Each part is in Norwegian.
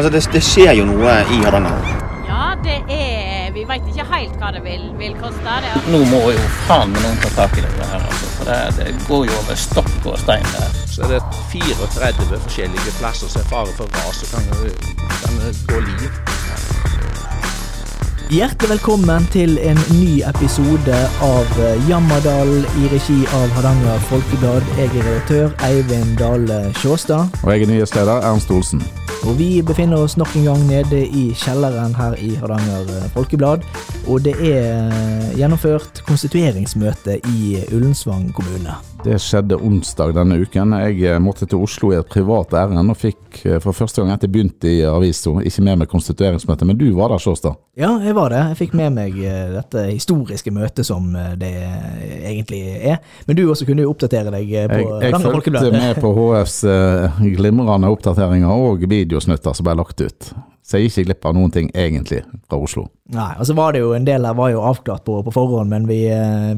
Altså, det, det skjer jo noe i Hardanger. Ja, det er Vi veit ikke helt hva det vil, vil koste. Det. Nå må jo faen meg noen ta tak i det her, altså. For det, det går jo over stokk og stein der. Så er det 34 forskjellige plasser som er fare for ras og kan, kan gå liv. Hjertelig velkommen til en ny episode av Jammerdal i regi av Hardanger Folkeblad. Jeg er redaktør Eivind Dale Sjåstad. Og jeg er nyhetsleder Ernst Olsen. Og vi befinner oss nok en gang nede i kjelleren her i Hardanger Folkeblad. Og det er gjennomført konstitueringsmøte i Ullensvang kommune. Det skjedde onsdag denne uken. Jeg måtte til Oslo i et privat ærend og fikk for første gang etter jeg begynte i avisa ikke med meg konstitueringsmøte, men du var der, Sjåstad? Ja, jeg var det. Jeg fikk med meg dette historiske møtet som det egentlig er. Men du også kunne jo oppdatere deg på Jeg, jeg fulgte med på HFs glimrende oppdateringer og videosnutter som ble lagt ut. Så jeg gikk ikke glipp av noen ting, egentlig, fra Oslo. Nei, og så var det jo en del der var jo avklart på, på forhånd, men vi,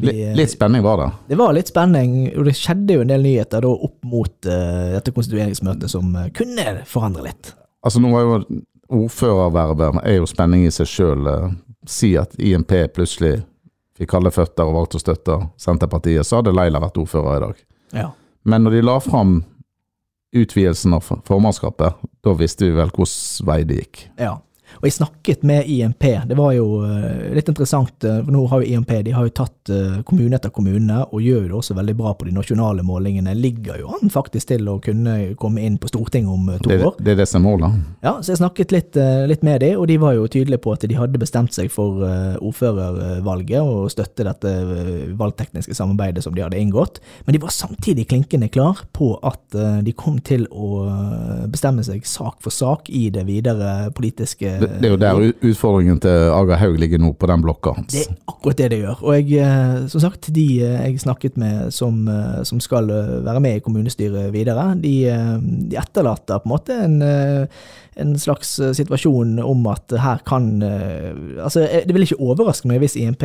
vi litt, litt spenning var det? Det var litt spenning, og det skjedde jo en del nyheter da opp mot uh, dette konstitueringsmøtet som uh, kunne forandre litt. Altså nå var jo ordførervervet er jo spenning i seg sjøl. Si at INP plutselig fikk kalde føtter og valgte å støtte Senterpartiet, så hadde Leila vært ordfører i dag. Ja. Men når de la fram utvidelsen av formannskapet, da visste vi vel hvilken vei det gikk. Ja. Og jeg snakket med IMP, Det var jo litt interessant, for nå har jo IMP de har jo tatt kommune etter kommune og gjør det også veldig bra på de nasjonale målingene. Ligger jo an faktisk til å kunne komme inn på Stortinget om to det, år. Det er det som er målet? Ja, så jeg snakket litt, litt med de, og de var jo tydelige på at de hadde bestemt seg for ordførervalget og støtte dette valgtekniske samarbeidet som de hadde inngått. Men de var samtidig klinkende klar på at de kom til å bestemme seg sak for sak i det videre politiske det, det er jo der utfordringen til Aga Haug ligger nå, på den blokka hans. Det er akkurat det det gjør. Og jeg, som sagt, de jeg snakket med som, som skal være med i kommunestyret videre, de, de etterlater på en måte en, en, slags situasjon om at her kan Altså, det vil ikke overraske meg hvis INP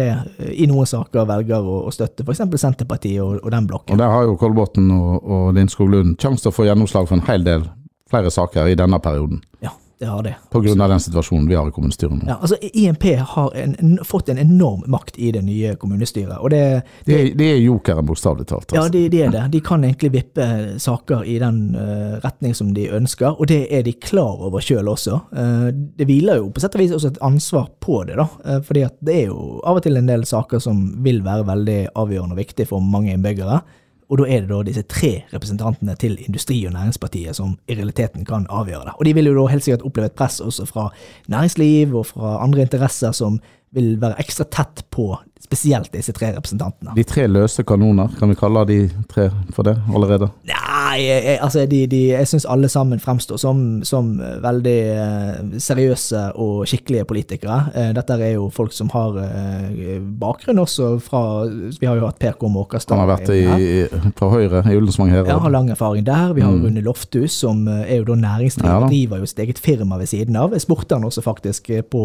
i noen saker velger å, å støtte f.eks. Senterpartiet og, og, den blokken. Og der har jo Kolbotn og, og Lindskog Lund sjanse til å få gjennomslag for en hel del flere saker i denne perioden. Ja. Det har det. På grunn av den situasjonen vi har i kommunestyret nå. Ja, altså INP har en, fått en enorm makt i det nye kommunestyret. og Det, det, det, det er jokeren, bokstavelig talt. Altså. Ja, det, det, er det. De kan egentlig vippe saker i den uh, retning som de ønsker, og det er de klar over sjøl også. Uh, det hviler jo på sett og vis også et ansvar på det, da. Uh, fordi at det er jo av og til en del saker som vil være veldig avgjørende og viktig for mange innbyggere. Og da er det da disse tre representantene til Industri- og Næringspartiet som i realiteten kan avgjøre det. Og de vil jo da helt sikkert oppleve et press også fra næringsliv og fra andre interesser som vil være ekstra tett på spesielt disse tre representantene. De tre løse kanoner, kan vi kalle de tre for det allerede? Nei, jeg, altså de, de, jeg syns alle sammen fremstår som, som veldig uh, seriøse og skikkelige politikere. Uh, dette er jo folk som har uh, bakgrunn også fra Vi har jo hatt Per K. Måkerstad. Han har vært i, fra Høyre i Ullensvang her. Ja, har lang erfaring der. Vi har mm. Rune Lofthus, som er jo da næringsdriver, ja, driver jo sitt eget firma ved siden av. Jeg spurte han også faktisk på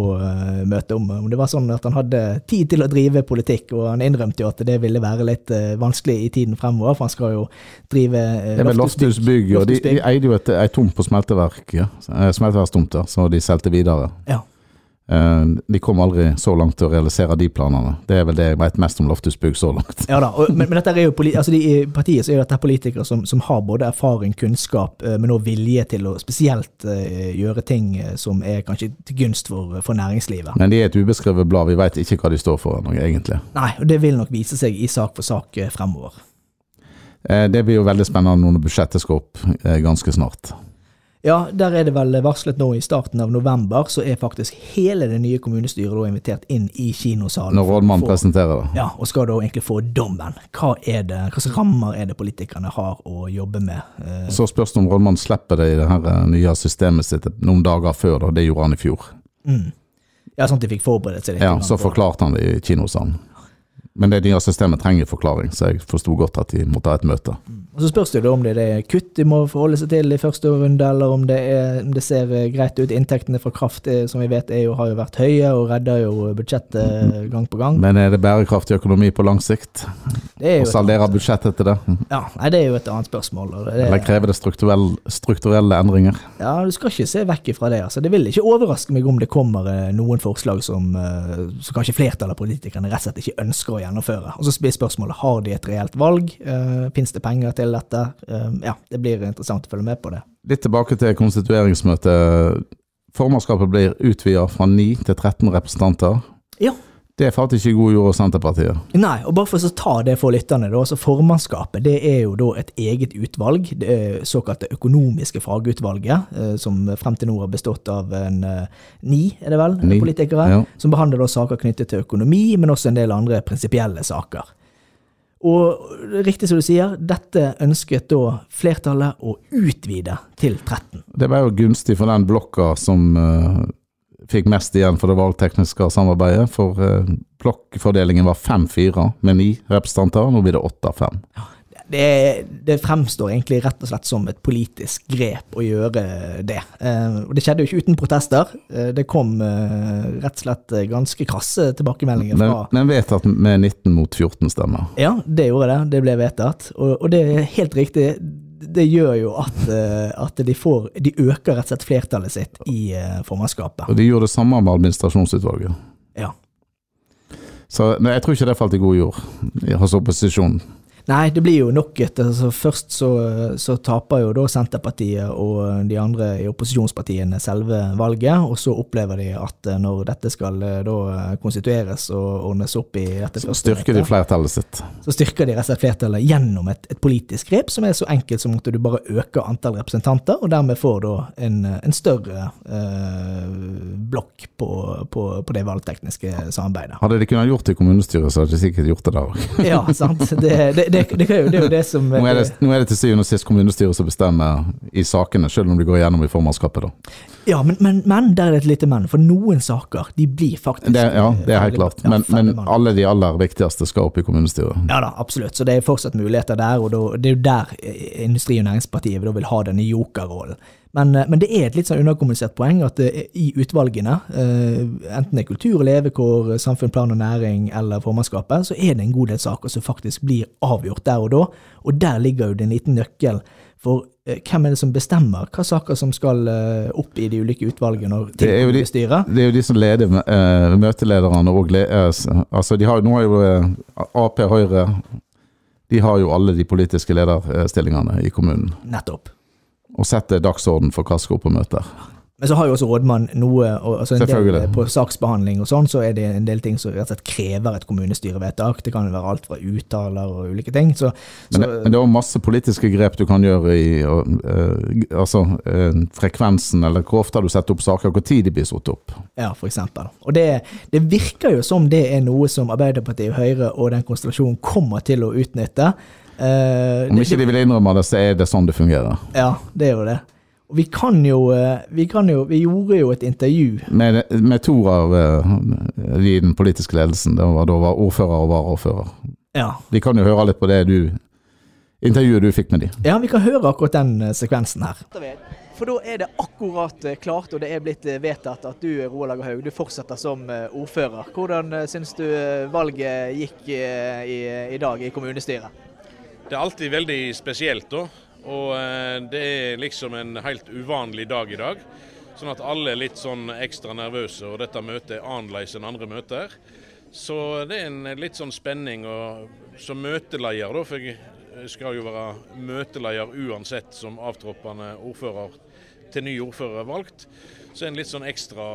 møtet om, om det var sånn at han hadde tid til å drive politikk, og han innrømte jo at det ville være litt uh, vanskelig i tiden fremover, for han skal jo drive uh, Det er Lofthus og de, de eide jo et, ei tomt på smelteverk, ja. smelteverkstomter, så de solgte videre. Ja. Uh, de kom aldri så langt til å realisere de planene. Det er vel det jeg vet mest om Lofthus Bygg så langt. Ja da, og, men, men, dette er jo altså de, I partiet så er dette politikere som, som har både erfaring, kunnskap, uh, men òg vilje til å spesielt uh, gjøre ting som er kanskje til gunst for, for, næringslivet. Men de er et ubeskrevet blad, vi vet ikke hva de står for noe, egentlig. Nei, og det vil nok vise seg i sak for sak fremover. Det blir jo veldig spennende når budsjettet skal opp ganske snart. Ja, der er det vel varslet nå i starten av november, så er faktisk hele det nye kommunestyret da invitert inn i kinosalen. Når rådmannen presenterer det. Ja, og skal da egentlig få dommen. Hva er det, hvilke rammer er det politikerne har å jobbe med? Så spørs det om rådmannen slipper det i det her nye systemet sitt noen dager før, da. Det gjorde han i fjor. Mm. Ja, sånn at de fikk forberedt seg litt. Ja, så forklarte han det i kinosalen. Men det nye systemet trenger forklaring, så jeg forsto godt at de måtte ha et møte. Og Så spørs det om det er kutt de må forholde seg til i første runde, eller om det, er, om det ser eh, greit ut. Inntektene fra kraft er, som vi vet jo, har jo vært høye og redder jo budsjettet gang på gang. Men er det bærekraftig økonomi på lang sikt? Å saldere budsjettet til det? ja, nei, det er jo et annet spørsmål. Det, Eller krever det strukturelle, strukturelle endringer? ja, Du skal ikke se vekk ifra det. altså. Det vil ikke overraske meg om det kommer eh, noen forslag som, eh, som kanskje flertallet av politikerne rett og slett ikke ønsker å gjennomføre. Og Så blir spørsmålet har de et reelt valg. Fins det penger til dette? Eh, ja, Det blir interessant å følge med på det. Litt tilbake til konstitueringsmøtet. Formannskapet blir utvida fra 9 til 13 representanter. Ja, Det er faktisk ikke god jord hos Senterpartiet. Nei, og bare for å ta det for lytterne, da, Altså formannskapet det er jo da et eget utvalg, det er såkalte økonomiske fagutvalget, eh, som frem til nå har bestått av en eh, ni, er det vel, Ni, politikere, ja. som behandler da saker knyttet til økonomi, men også en del andre prinsipielle saker. Og riktig som du sier, dette ønsket da flertallet å utvide til 13. Det var jo gunstig for den blokka som uh, fikk mest igjen for det valgtekniske samarbeidet. For uh, blokkfordelingen var 5-4 med ni representanter, nå blir det 8-5. Det, det fremstår egentlig rett og slett som et politisk grep å gjøre det. Eh, og det skjedde jo ikke uten protester. Eh, det kom eh, rett og slett ganske krasse tilbakemeldinger Men, fra men vedtatt med 19 mot 14 stemmer. Ja, det gjorde det. Det ble vedtatt. Og, og det er helt riktig. Det gjør jo at, at de får De øker rett og slett flertallet sitt i formannskapet. Og de gjorde det samme med administrasjonsutvalget. Ja. Så nei, jeg tror ikke det falt i god jord hos opposisjonen. Nei, det blir jo nok et altså Først så, så taper jo da Senterpartiet og de andre i opposisjonspartiene selve valget, og så opplever de at eh, når dette skal eh, da konstitueres og ordnes opp i dette Så styrker de flertallet sitt. så styrker de rett og slett flertallet gjennom et, et politisk grep som er så enkelt som at du bare øker antall representanter, og dermed får da en, en større eh, blokk på, på, på det valgtekniske samarbeidet. Hadde de kunnet gjort det i kommunestyret, så hadde de sikkert gjort det der òg. Ja, sant. Det, det, det, det, det er jo det som Nå, er det- nå er det til syvende og sist kommunestyret som bestemmer i sakene, selv om de går gjennom i formannskapet. da. Ja, men, men, men der er det et lite men. For noen saker de blir faktisk Det, ja, det er helt klart. Men, ja, men alle de aller viktigste skal opp i kommunestyret. Ja da, absolutt. Så det er fortsatt muligheter der, og det er jo der eh, Industri- og Næringspartiet vil ha denne jokerrollen. Men, eh, men det er et litt sånn underkommunisert poeng at eh, i utvalgene, eh, enten det er kultur og levekår, samfunn, plan og næring eller formannskapet, så er det en god del saker som faktisk blir avgjort der og da. Og der ligger jo det en liten nøkkel for hvem er det som bestemmer hva saker som skal opp i de ulike utvalgene og Det er de-. Det er jo de som leder møtelederne og altså de har, Nå har jo Ap, Høyre De har jo alle de politiske lederstillingene i kommunen. Nettopp. Og setter dagsorden for hva skal opp på møter. Men så har jo også rådmann noe altså en del, På saksbehandling og sånn, så er det en del ting som rett og slett krever et kommunestyrevedtak. Det kan være alt fra uttaler og ulike ting. Så, Men, så det, men det er også masse politiske grep du kan gjøre i og, uh, altså, uh, frekvensen, eller hvor ofte du setter opp saker, hvor tid de blir satt opp. ja, for eksempel. Og det, det virker jo som det er noe som Arbeiderpartiet, Høyre og den konstellasjonen kommer til å utnytte. Eh, Om ikke de vil innrømme det, så er det sånn det fungerer. Ja, det er jo det. Og vi kan jo eh, Vi, kan jo, vi gjorde jo et intervju Med, med to av eh, de i den politiske ledelsen, det var da var ordfører og varaordfører. Ja. Vi kan jo høre litt på det du intervjuet du fikk med de. Ja, vi kan høre akkurat den eh, sekvensen her. For da er det akkurat eh, klart, og det er blitt eh, vedtatt at du Roald Lager Haug, du fortsetter som eh, ordfører. Hvordan eh, syns du eh, valget gikk eh, i, i dag i kommunestyret? Det er alltid veldig spesielt, da. Og eh, det er liksom en helt uvanlig dag i dag. Sånn at alle er litt sånn ekstra nervøse, og dette møtet er annerledes enn andre møter. Så det er en litt sånn spenning. Og som møteleder, da, for jeg skal jo være møteleder uansett som avtroppende ordfører til ny ordfører er valgt, så er en litt sånn ekstra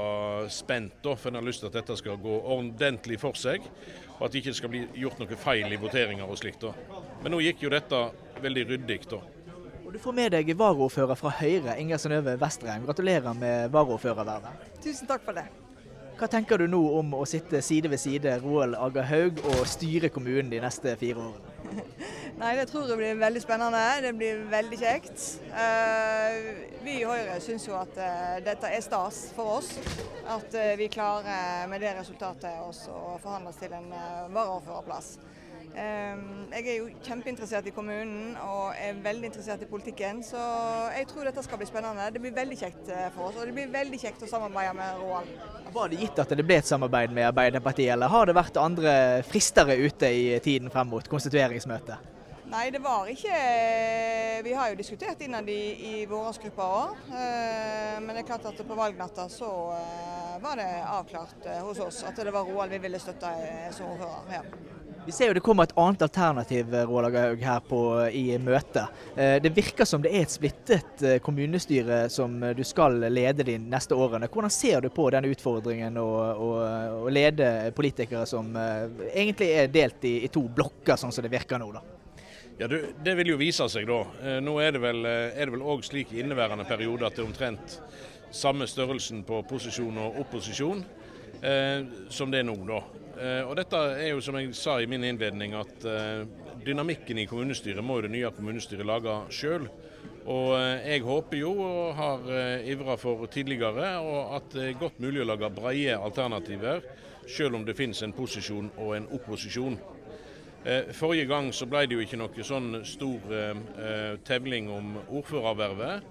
spent, da, for en har lyst til at dette skal gå ordentlig for seg. Og at det ikke skal bli gjort noe feil i voteringer og slikt. da. Men nå gikk jo dette veldig ryddig, da. Og Du får med deg varaordfører fra Høyre, Inger Synnøve Vestrheim. Gratulerer med varaordførervervet. Tusen takk for det. Hva tenker du nå om å sitte side ved side Roald Aga Haug og styre kommunen de neste fire årene? Nei, det tror jeg blir veldig spennende. Det blir veldig kjekt. Eh, vi i Høyre syns jo at eh, dette er stas for oss. At eh, vi klarer med det resultatet også å forhandle oss til en varaordførerplass. Eh, jeg er jo kjempeinteressert i kommunen og er veldig interessert i politikken, så jeg tror dette skal bli spennende. Det blir veldig kjekt eh, for oss, og det blir veldig kjekt å samarbeide med Roald. Var det gitt at det ble et samarbeid med Arbeiderpartiet, eller har det vært andre fristere ute i tiden frem mot konstitueringsmøtet? Nei, det var ikke Vi har jo diskutert innad i, i vårgruppa òg. Men det er klart at på valgnatta så eh, var det avklart eh, hos oss at det var Roald vi ville støtte eh, som ordfører. Ja. Vi ser jo det kommer et annet alternativ Roald Haug, her på, i møtet. Det virker som det er et splittet kommunestyre som du skal lede de neste årene. Hvordan ser du på den utfordringen å, lede politikere som egentlig er delt i, i to blokker, sånn som det virker nå? da? Ja, du, Det vil jo vise seg, da. Eh, nå er det vel òg slik i inneværende periode at det er omtrent samme størrelsen på posisjon og opposisjon eh, som det er nå. da. Eh, og dette er jo, som jeg sa i min innledning, at eh, dynamikken i kommunestyret må jo det nye kommunestyret lage sjøl. Og eh, jeg håper jo, og har ivra for tidligere, og at det er godt mulig å lage breie alternativer, sjøl om det finnes en posisjon og en opposisjon. Forrige gang så ble det jo ikke noe sånn stor tevling om ordførervervet.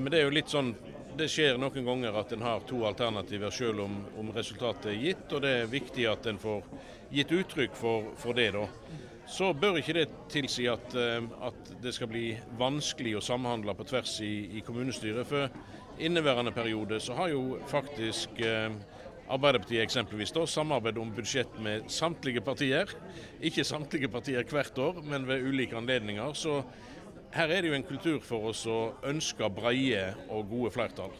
men det er jo litt sånn det skjer noen ganger at en har to alternativer selv om, om, resultatet er gitt, og det er viktig at en får gitt uttrykk for, for det. da. Så bør ikke det tilsi at, at, det skal bli vanskelig å samhandle på tvers i, i kommunestyret. For inneværende periode så har jo faktisk eh, Arbeiderpartiet eksempelvis da, samarbeid om budsjett med samtlige partier. Ikke samtlige partier hvert år, men ved ulike anledninger. Så her er det jo en kultur for oss å ønske breie og gode flertall.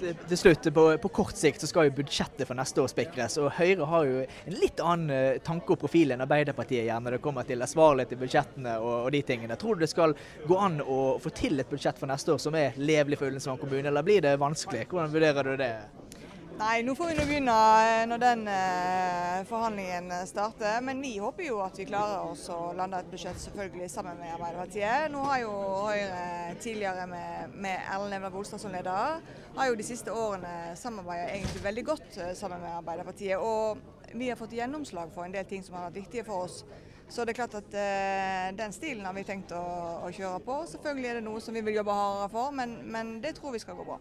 Til slutt, på, på, kort sikt så skal jo budsjettet for neste år spikres. og Høyre har jo en litt annen eh, tanke og profil enn Arbeiderpartiet gjør når det kommer til ansvarlighet i budsjettene og, og, de tingene. Tror du det skal gå an å få til et budsjett for neste år som er levelig for Ullensvang kommune, eller blir det vanskelig? Hvordan vurderer du det? Nei, nå får vi nå begynne eh, når den eh, forhandlingen eh, starter. Men vi håper jo at vi klarer oss å lande et budsjett selvfølgelig sammen med Arbeiderpartiet. Nå har jo Høyre tidligere med, med Erlend Evner Bolstad som leder, har jo de siste årene samarbeidet egentlig veldig godt sammen med Arbeiderpartiet. Og vi har fått gjennomslag for en del ting som har vært viktige for oss. Så det er klart at eh, den stilen har vi tenkt å, å, kjøre på. Selvfølgelig er det noe som vi vil jobbe hardere for, men, men det tror vi skal gå bra.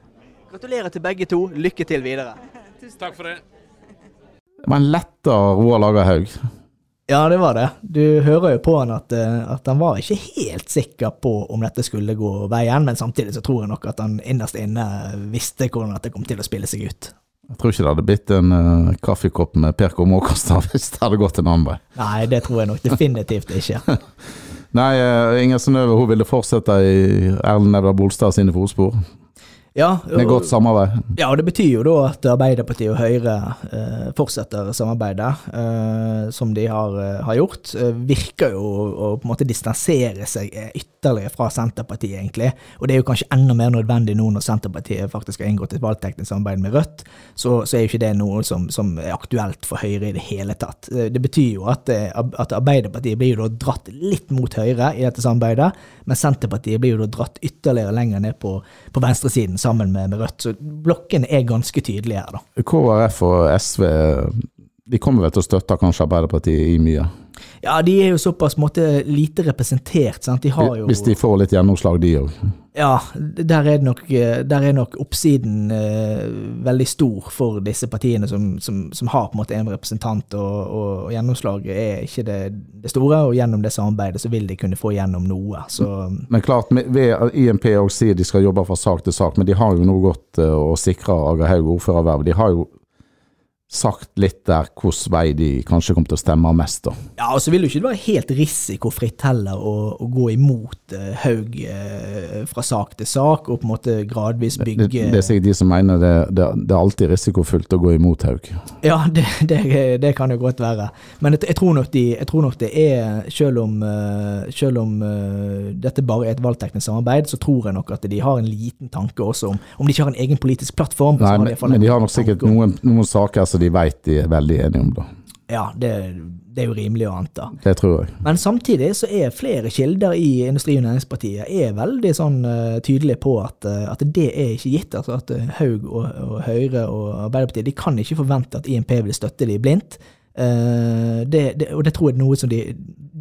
Gratulerer til begge to. Lykke til videre. Tusen takk for det. Det var en lettere Roar Lagerhaug. Ja, det var det. Du hører jo på han at, eh, at, han var ikke helt sikker på om dette skulle gå veien, men samtidig så tror jeg nok at han innerst inne visste hvordan dette kom til å spille seg ut. Jeg tror ikke det hadde blitt en uh, kaffekopp med Per K. Måkastad hvis det hadde gått en annen vei. Nei, det tror jeg nok definitivt ikke. Nei, uh, Inger Synnøve ville fortsette i Erlend Nevda Bolstad sine fotspor. Ja, og, med godt samarbeid. Ja, og det betyr jo da at Arbeiderpartiet og Høyre eh, fortsetter samarbeidet eh, som de har, eh, har gjort. Eh, virker jo å på en måte distansere seg eh, ytterligere fra Senterpartiet, egentlig. Og det er jo kanskje enda mer nødvendig nå når Senterpartiet faktisk har inngått et valgteknisk samarbeid med Rødt, så, så, er jo ikke det noe som, som, er aktuelt for Høyre i det hele tatt. Eh, det betyr jo at, at Arbeiderpartiet blir jo da dratt litt mot Høyre i dette samarbeidet, men Senterpartiet blir jo da dratt ytterligere lenger ned på, på venstresiden sammen med, med Rødt. Så blokkene er ganske tydelige her, da. KrF og SV de kommer vel til å støtte kanskje Arbeiderpartiet i mye? Ja, de er jo såpass måte, lite representert. Sant? De jo, Hvis de får litt gjennomslag, de òg? Ja, der er, nok, der er nok oppsiden eh, veldig stor for disse partiene som, som, som, har på en måte en representant, og, og, og gjennomslaget er ikke det, det, store. Og gjennom det samarbeidet så vil de kunne få gjennom noe. Så. Men klart, ved IMP òg sier de skal jobbe fra sak til sak, men de har jo nå gått og sikra Aga Haug ordførerverv. De har jo sagt litt der hvilken vei de kanskje kommer til å stemme mest, da. Ja, og så vil det ikke være helt risikofritt heller å, å gå imot uh, Haug uh, fra sak til sak, og på en måte gradvis bygge Det, det er sikkert de som mener det, det, det, er alltid risikofullt å gå imot Haug. Ja, det, det kan jo godt være. Men jeg, jeg, tror nok de, jeg, tror nok det er, selv om, uh, selv om dette bare er et valgteknisk samarbeid, så tror jeg nok at de har en liten tanke også om Om de ikke har en egen politisk plattform. Nei, men, de men de har nok sikkert noen, noen saker som de vet de er veldig enige om, da. Ja, det, det er jo rimelig å anta. Det tror jeg. Men samtidig så er flere kilder i Industri- og Næringspartiet er veldig sånn uh, tydelige på at, eh, at det er ikke gitt. Altså at eh, Haug og, og Høyre og Arbeiderpartiet de kan ikke forvente at INP vil støtte de blindt. Uh, det, det, og det tror jeg er noe som de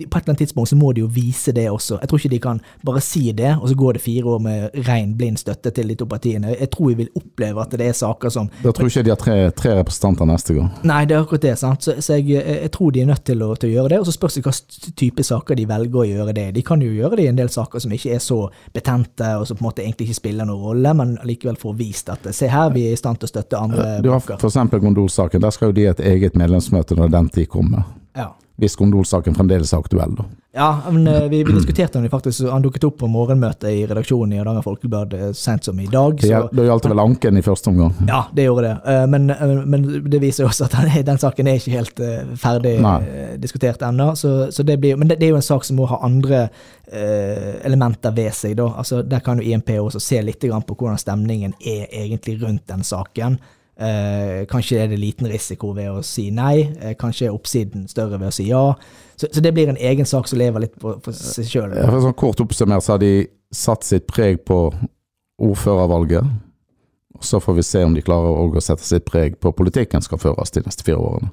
På et eller annet tidspunkt så må de jo vise det også. Jeg tror ikke de kan bare si det, og så går det fire år med ren, blind støtte til de to partiene. Jeg tror vi vil oppleve at det er saker som Da tror ikke de har tre, tre representanter neste gang. Nei, det er akkurat det. sant? Så, så jeg, jeg tror de er nødt til å, til å gjøre det. Og så spørs det hva type saker de velger å gjøre det. De kan jo gjøre det i en del saker som ikke er så betente, og som på en måte egentlig ikke spiller noen rolle, men likevel får vist at se her, vi er i stand til å støtte andre Du har f.eks. Gondol-saken. Der skal jo de ha et eget medlemsmøte når den tid kommer. Ja. Hvis Gondol-saken fremdeles er aktuell, da. Ja, men eh, vi, vi diskuterte den faktisk, han dukket opp på morgenmøtet i redaksjonen i Hardanger Folkeblad eh, sent som i dag. Så, det gjaldt vel anken i første omgang. ja, det gjorde det. Eh, Men, men det viser jo også at den, den saken er ikke helt ferdig Nei. diskutert ennå. Så, så det blir, men det, det er jo en sak som må ha andre elementer ved seg. Da. Altså, der kan jo INP også se litt grann på hvordan stemningen er egentlig rundt den saken. Eh, kanskje er det liten risiko ved å si nei, eh, kanskje er oppsiden større ved å si ja. Så, så det blir en egen sak som lever litt på, for seg sjøl. Ja, sånn kort oppsummert så har de satt sitt preg på ordførervalget. Så får vi se om de klarer å sette sitt preg på politikken skal føres de neste fire årene.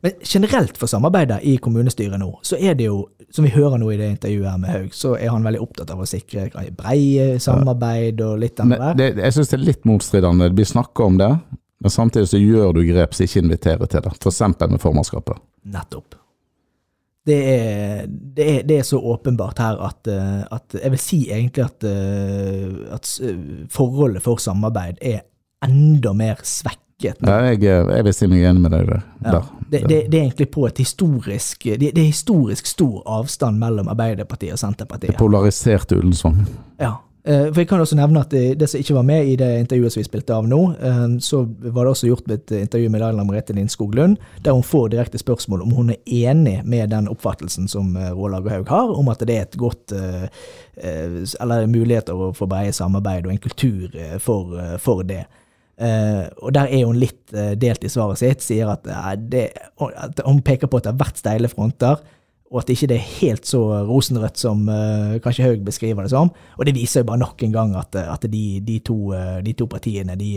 Men generelt for samarbeidet i kommunestyret nå, så er det jo, som vi hører nå i det intervjuet her med Haug, så er han veldig opptatt av å sikre breie samarbeid og litt av det der. jeg syns det er litt motstridende. Det blir snakka om det, men samtidig så gjør du grep som ikke inviterer til det. F.eks. med formannskapet. Nettopp. Det er, det, er, det er så åpenbart her at, eh, at jeg vil si egentlig at, eh, at forholdet for samarbeid er enda mer svekket. Nå. Ja, jeg, jeg vil si meg enig med deg der. Ja, der. det, det, det er egentlig på et historisk det, det er historisk stor avstand mellom Arbeiderpartiet og Senterpartiet. Det Polariserte Ullensvang. Ja, eh, for jeg kan også nevne at det, det som ikke var med i det intervjuet som vi spilte av nå, eh, så var det også gjort et intervju med Laila Merete Lindskog Lund, der hun får direkte spørsmål om hun er enig med den oppfattelsen som eh, Roald Lager Haug har, om at det er et godt eh, eh, Eller muligheter for brede samarbeid og en kultur eh, for, eh, for det. Eh, og der er hun litt uh, delt i svaret sitt, sier at, uh, det, at hun peker på at det har vært steile fronter, og at ikke det er helt så rosenrødt som kanskje Haug beskriver det som. Og det viser jo bare nok en gang at, at de, de, to, de to partiene de,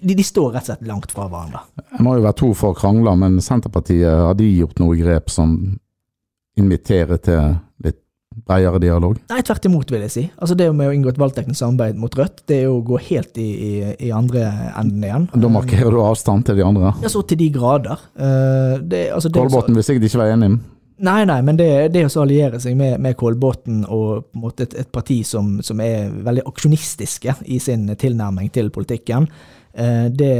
de, står rett og slett langt fra hverandre. Det må jo være to for å krangle, men Senterpartiet, har de gjort noe grep som inviterer til bredere dialog? Nei, tvert imot, vil jeg si. Altså Det med å inngå et valgteknisk samarbeid mot Rødt, det er jo å gå helt i, i, i andre enden igjen. Da markerer du avstand til de andre. Ja, så til de grader. Eh, det, altså, Kolbotn vil sikkert ikke være enig. Nei, nei, men det, det å alliere seg med, med Kolbotn og på en måte et, et parti som, som er veldig aksjonistiske i sin tilnærming til politikken, det,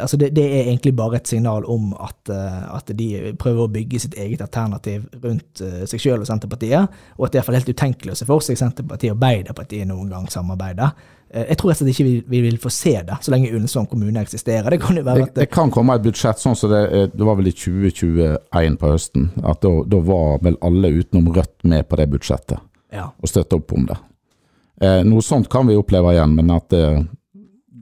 altså det, det er egentlig bare et signal om at, eh, at de prøver å bygge sitt eget alternativ rundt eh, seg selv og Senterpartiet, og at det er helt utenkelig å se for seg Senterpartiet og Arbeiderpartiet noen gang samarbeide. Eh, Jeg tror rett og slett ikke vi, vi vil få se det, så lenge Ullensvang kommune eksisterer. Det kan Det, det kan komme et budsjett sånn som det, eh, det var vel i 2021 på høsten. At da, da var vel alle utenom Rødt med på det budsjettet ja. og støtte opp om det. Eh, noe sånt kan vi oppleve igjen, men at det,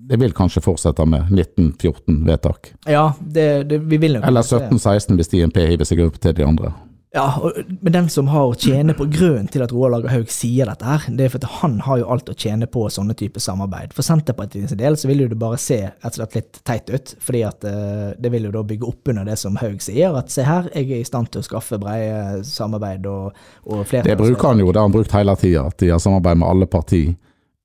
det vil kanskje fortsette med 1914 vedtak. Ja, det, det, vi vil nok Eller se. 1716 hvis INP hiver seg opp til de andre. Ja, og, men den som har å tjene på grunnen til at Roar Lagerhaug sier dette her, det er for at han har jo alt å tjene på sånne typer samarbeid. For Senterpartiets del så vil jo det bare se rett og slett litt teit ut, fordi at eh, det vil jo da bygge opp under det som Haug sier, at se her, jeg er i stand til å skaffe breie samarbeid og, og flere Det bruker han jo, det har han brukt hele tida. At de har samarbeid med alle partier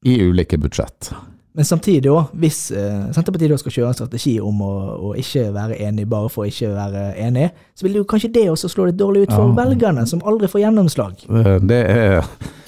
i ulike budsjett. Men samtidig òg, hvis eh, Senterpartiet skal kjøre en strategi om å, å ikke være enig bare for å ikke være enig, så vil jo kanskje det også slå litt dårlig ut for Ja. velgerne, som aldri får gjennomslag. Eh, Det, er,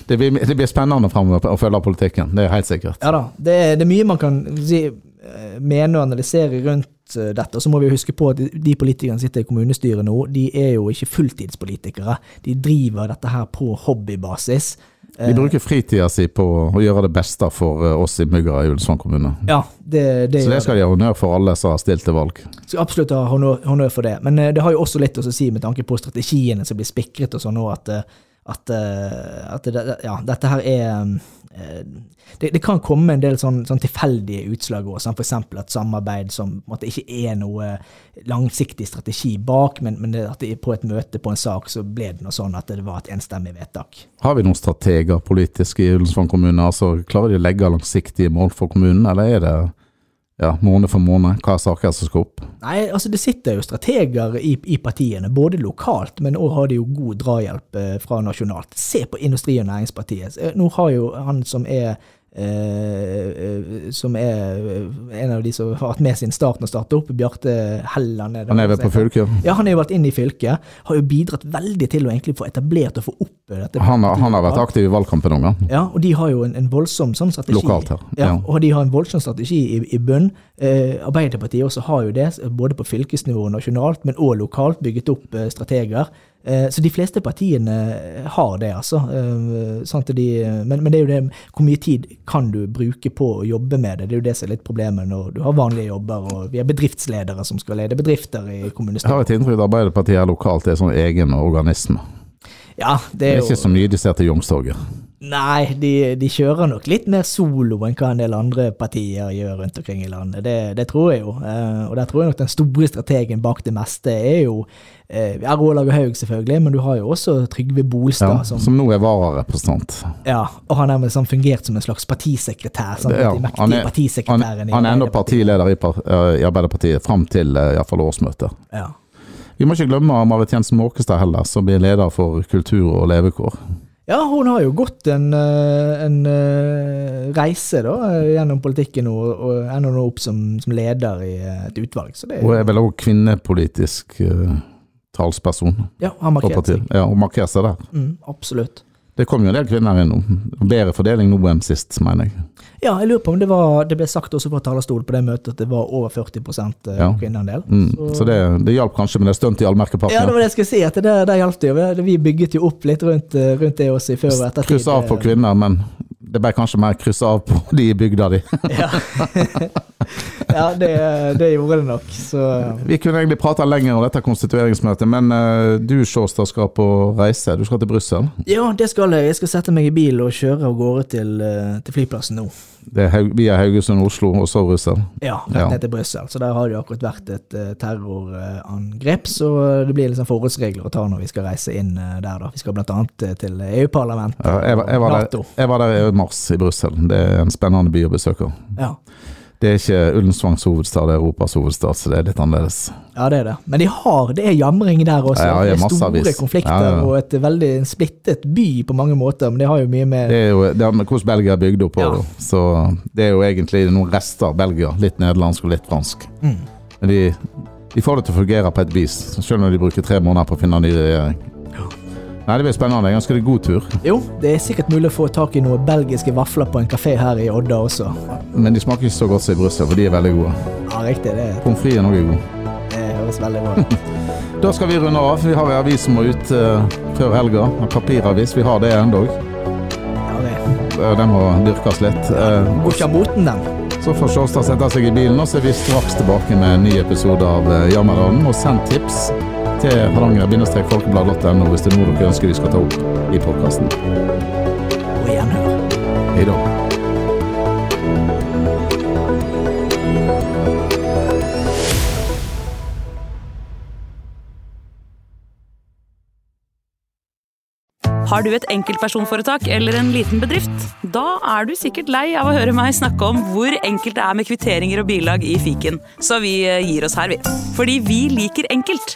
det, blir, det blir spennende fremover å følge politikken, det er helt sikkert. Ja da, det, det er mye man kan si, eh, mene og analysere rundt eh, dette. Og så må vi huske på at de politikerne som sitter i kommunestyret nå, de er jo ikke fulltidspolitikere. De driver dette her på hobbybasis. De bruker fritida si på å gjøre det beste for eh, oss innbyggere i Ullensvang kommune. Ja, det, det, Så det skal de ha honnør for alle som har stilt til valg. Skal absolutt ha honnør, honnør for det. Men eh, det har jo også litt å si med tanke på strategiene som blir spikret og sånn nå, at, eh, at, eh, at det, ja, dette her er eh, det, det, kan komme en del sånn, sånn tilfeldige utslag òg, f.eks. et samarbeid som en ikke er noe langsiktig strategi bak, men, men det, at det, på et møte på en sak så ble det noe sånn at det var et enstemmig vedtak. Har vi noen strateger politisk i Ullensvang kommune? Altså, klarer de å legge langsiktige mål for kommunen, eller er det ja, måned for måned, hva er saker som skal opp? Nei, altså Det sitter jo strateger i, i partiene, både lokalt, men òg har de jo god drahjelp eh, fra nasjonalt. Se på Industri- og Næringspartiet. Eh, nå har jo han som er Eh, eh, som er eh, en av de som har hatt med sin starten når startet opp, Bjarte Helland. Han er vel på fylket? Ja, han er jo vært inn i fylket. Har jo bidratt veldig til å egentlig få etablert og få opp dette. Han, han har vært aktiv i valgkampen òg. Ja, og de har jo en, en voldsom sånn strategi. Lokalt her. Ja. ja. og de har en voldsom strategi i, i bunn. Eh, Arbeiderpartiet også har jo det, både på fylkesnivå og nasjonalt, men òg lokalt, bygget opp eh, strateger. Eh, så de fleste partiene har det, altså. Eh, sånn de, men, men, det er jo det, hvor mye tid kan du bruke på å jobbe med det? Det er jo det som er litt problemet når du har vanlige jobber, og vi har bedriftsledere som skal lede bedrifter i kommunestyret. Jeg har et inntrykk av at Arbeiderpartiet her lokalt er sånn egen organisme. Ja, det er, det er ikke så mye de ser til Youngstorget. Nei, de, de, kjører nok litt mer solo enn hva en del andre partier gjør rundt omkring i landet. Det, det tror jeg jo. Eh, og der tror jeg nok den store strategen bak det meste er jo eh, ja, Rålag og Haug, selvfølgelig, men du har jo også Trygve Bolstad. Ja, som, som, nå er vararepresentant. Ja, og han har liksom fungert som en slags partisekretær. Sånn, ja, de han, er, han, han er enda partileder i, i Arbeiderpartiet fram til uh, iallfall årsmøtet. Ja. Vi må ikke glemme Marit Jensen Måkestad heller, som blir leder for kultur og levekår. Ja, hun har jo gått en, eh, en uh, reise da, gjennom politikken og, og ender nå opp som, som, leder i et utvalg. Er, hun er vel òg kvinnepolitisk uh, talsperson? Ja, har markert seg. Ja, hun markerer seg der. Mm, absolutt. Det kom jo en del kvinner inn nå. Bedre fordeling nå enn sist, mener jeg. Ja, jeg lurer på om det var Det ble sagt også fra talerstol på det møtet at det var over 40 eh, ja. kvinneandel. Mm. Så, så det, det hjalp kanskje med det stuntet i allmerkepakken? Ja, det var det jeg skulle si. at det, det hjalp det jo. Vi bygget jo opp litt rundt, eh, rundt det også i før og ettertid. Kryss av for kvinner, men det ble kanskje mer kryssa av på de i bygda di. ja, ja det, det, gjorde det nok. Så. Vi kunne egentlig prata lenger om dette konstitueringsmøtet, men uh, du Sjåstad skal på reise. Du skal til Brussel? Ja, det skal jeg. Jeg skal sette meg i bil og kjøre av gårde til, uh, til flyplassen nå. Det er via Haugesund, Oslo og så Brussel? Ja, rett ja. ned til Brussel. Så der har det akkurat vært et uh, terrorangrep, så det blir liksom forholdsregler å ta når vi skal reise inn uh, der. da. Vi skal bl.a. til EU-parlamentet ja, var Nato. Der, jeg var der i mars i Brussel. Det er en spennende by å besøke. Ja. Det er ikke Ullensvangs hovedstad, det er Europas hovedstad, så det er litt annerledes. Ja, det er det. Men de har, det er jamring der også. Ja, det er store vis. konflikter ja, ja. og et veldig splittet by på mange måter, men det har jo mye med Det er jo det er med hvordan Belgia er bygd opp på, så det er jo egentlig noen rester av Belgia. Litt nederlandsk og litt fransk. Mm. Men de, de, får det til å fungere på et vis, selv når de bruker tre måneder på å finne en ny regjering. Nei, Det blir spennende. En ganske god tur. Jo, det er sikkert mulig å få tak i noen belgiske vafler på en kafé her i Odda også. Men de smaker ikke så godt som i Brussel, for de er veldig gode. Ja, riktig. det Pommes frites er noe god. Det høres veldig bra ut. da skal vi runde av. Vi har en avis som må ut uh, før helga. En papiravis. Vi har det ennå. Ja, det. Den må dyrkes litt. Uh, Går ikke av moten, den. Så får Sjåstad sette seg i bilen, og så er vi straks tilbake med en ny episode av uh, Jammerdalen. Og send tips til hardanger-folkeblad.no hvis det er noe dere ønsker vi skal ta opp i podkasten. Og gjenhør. Hei da. Har du et enkeltpersonforetak eller en liten bedrift? Da er du sikkert lei av å høre meg snakke om hvor enkelt det er med kvitteringer og bilag i fiken, så vi eh, gir oss her, vi. Fordi vi liker enkelt.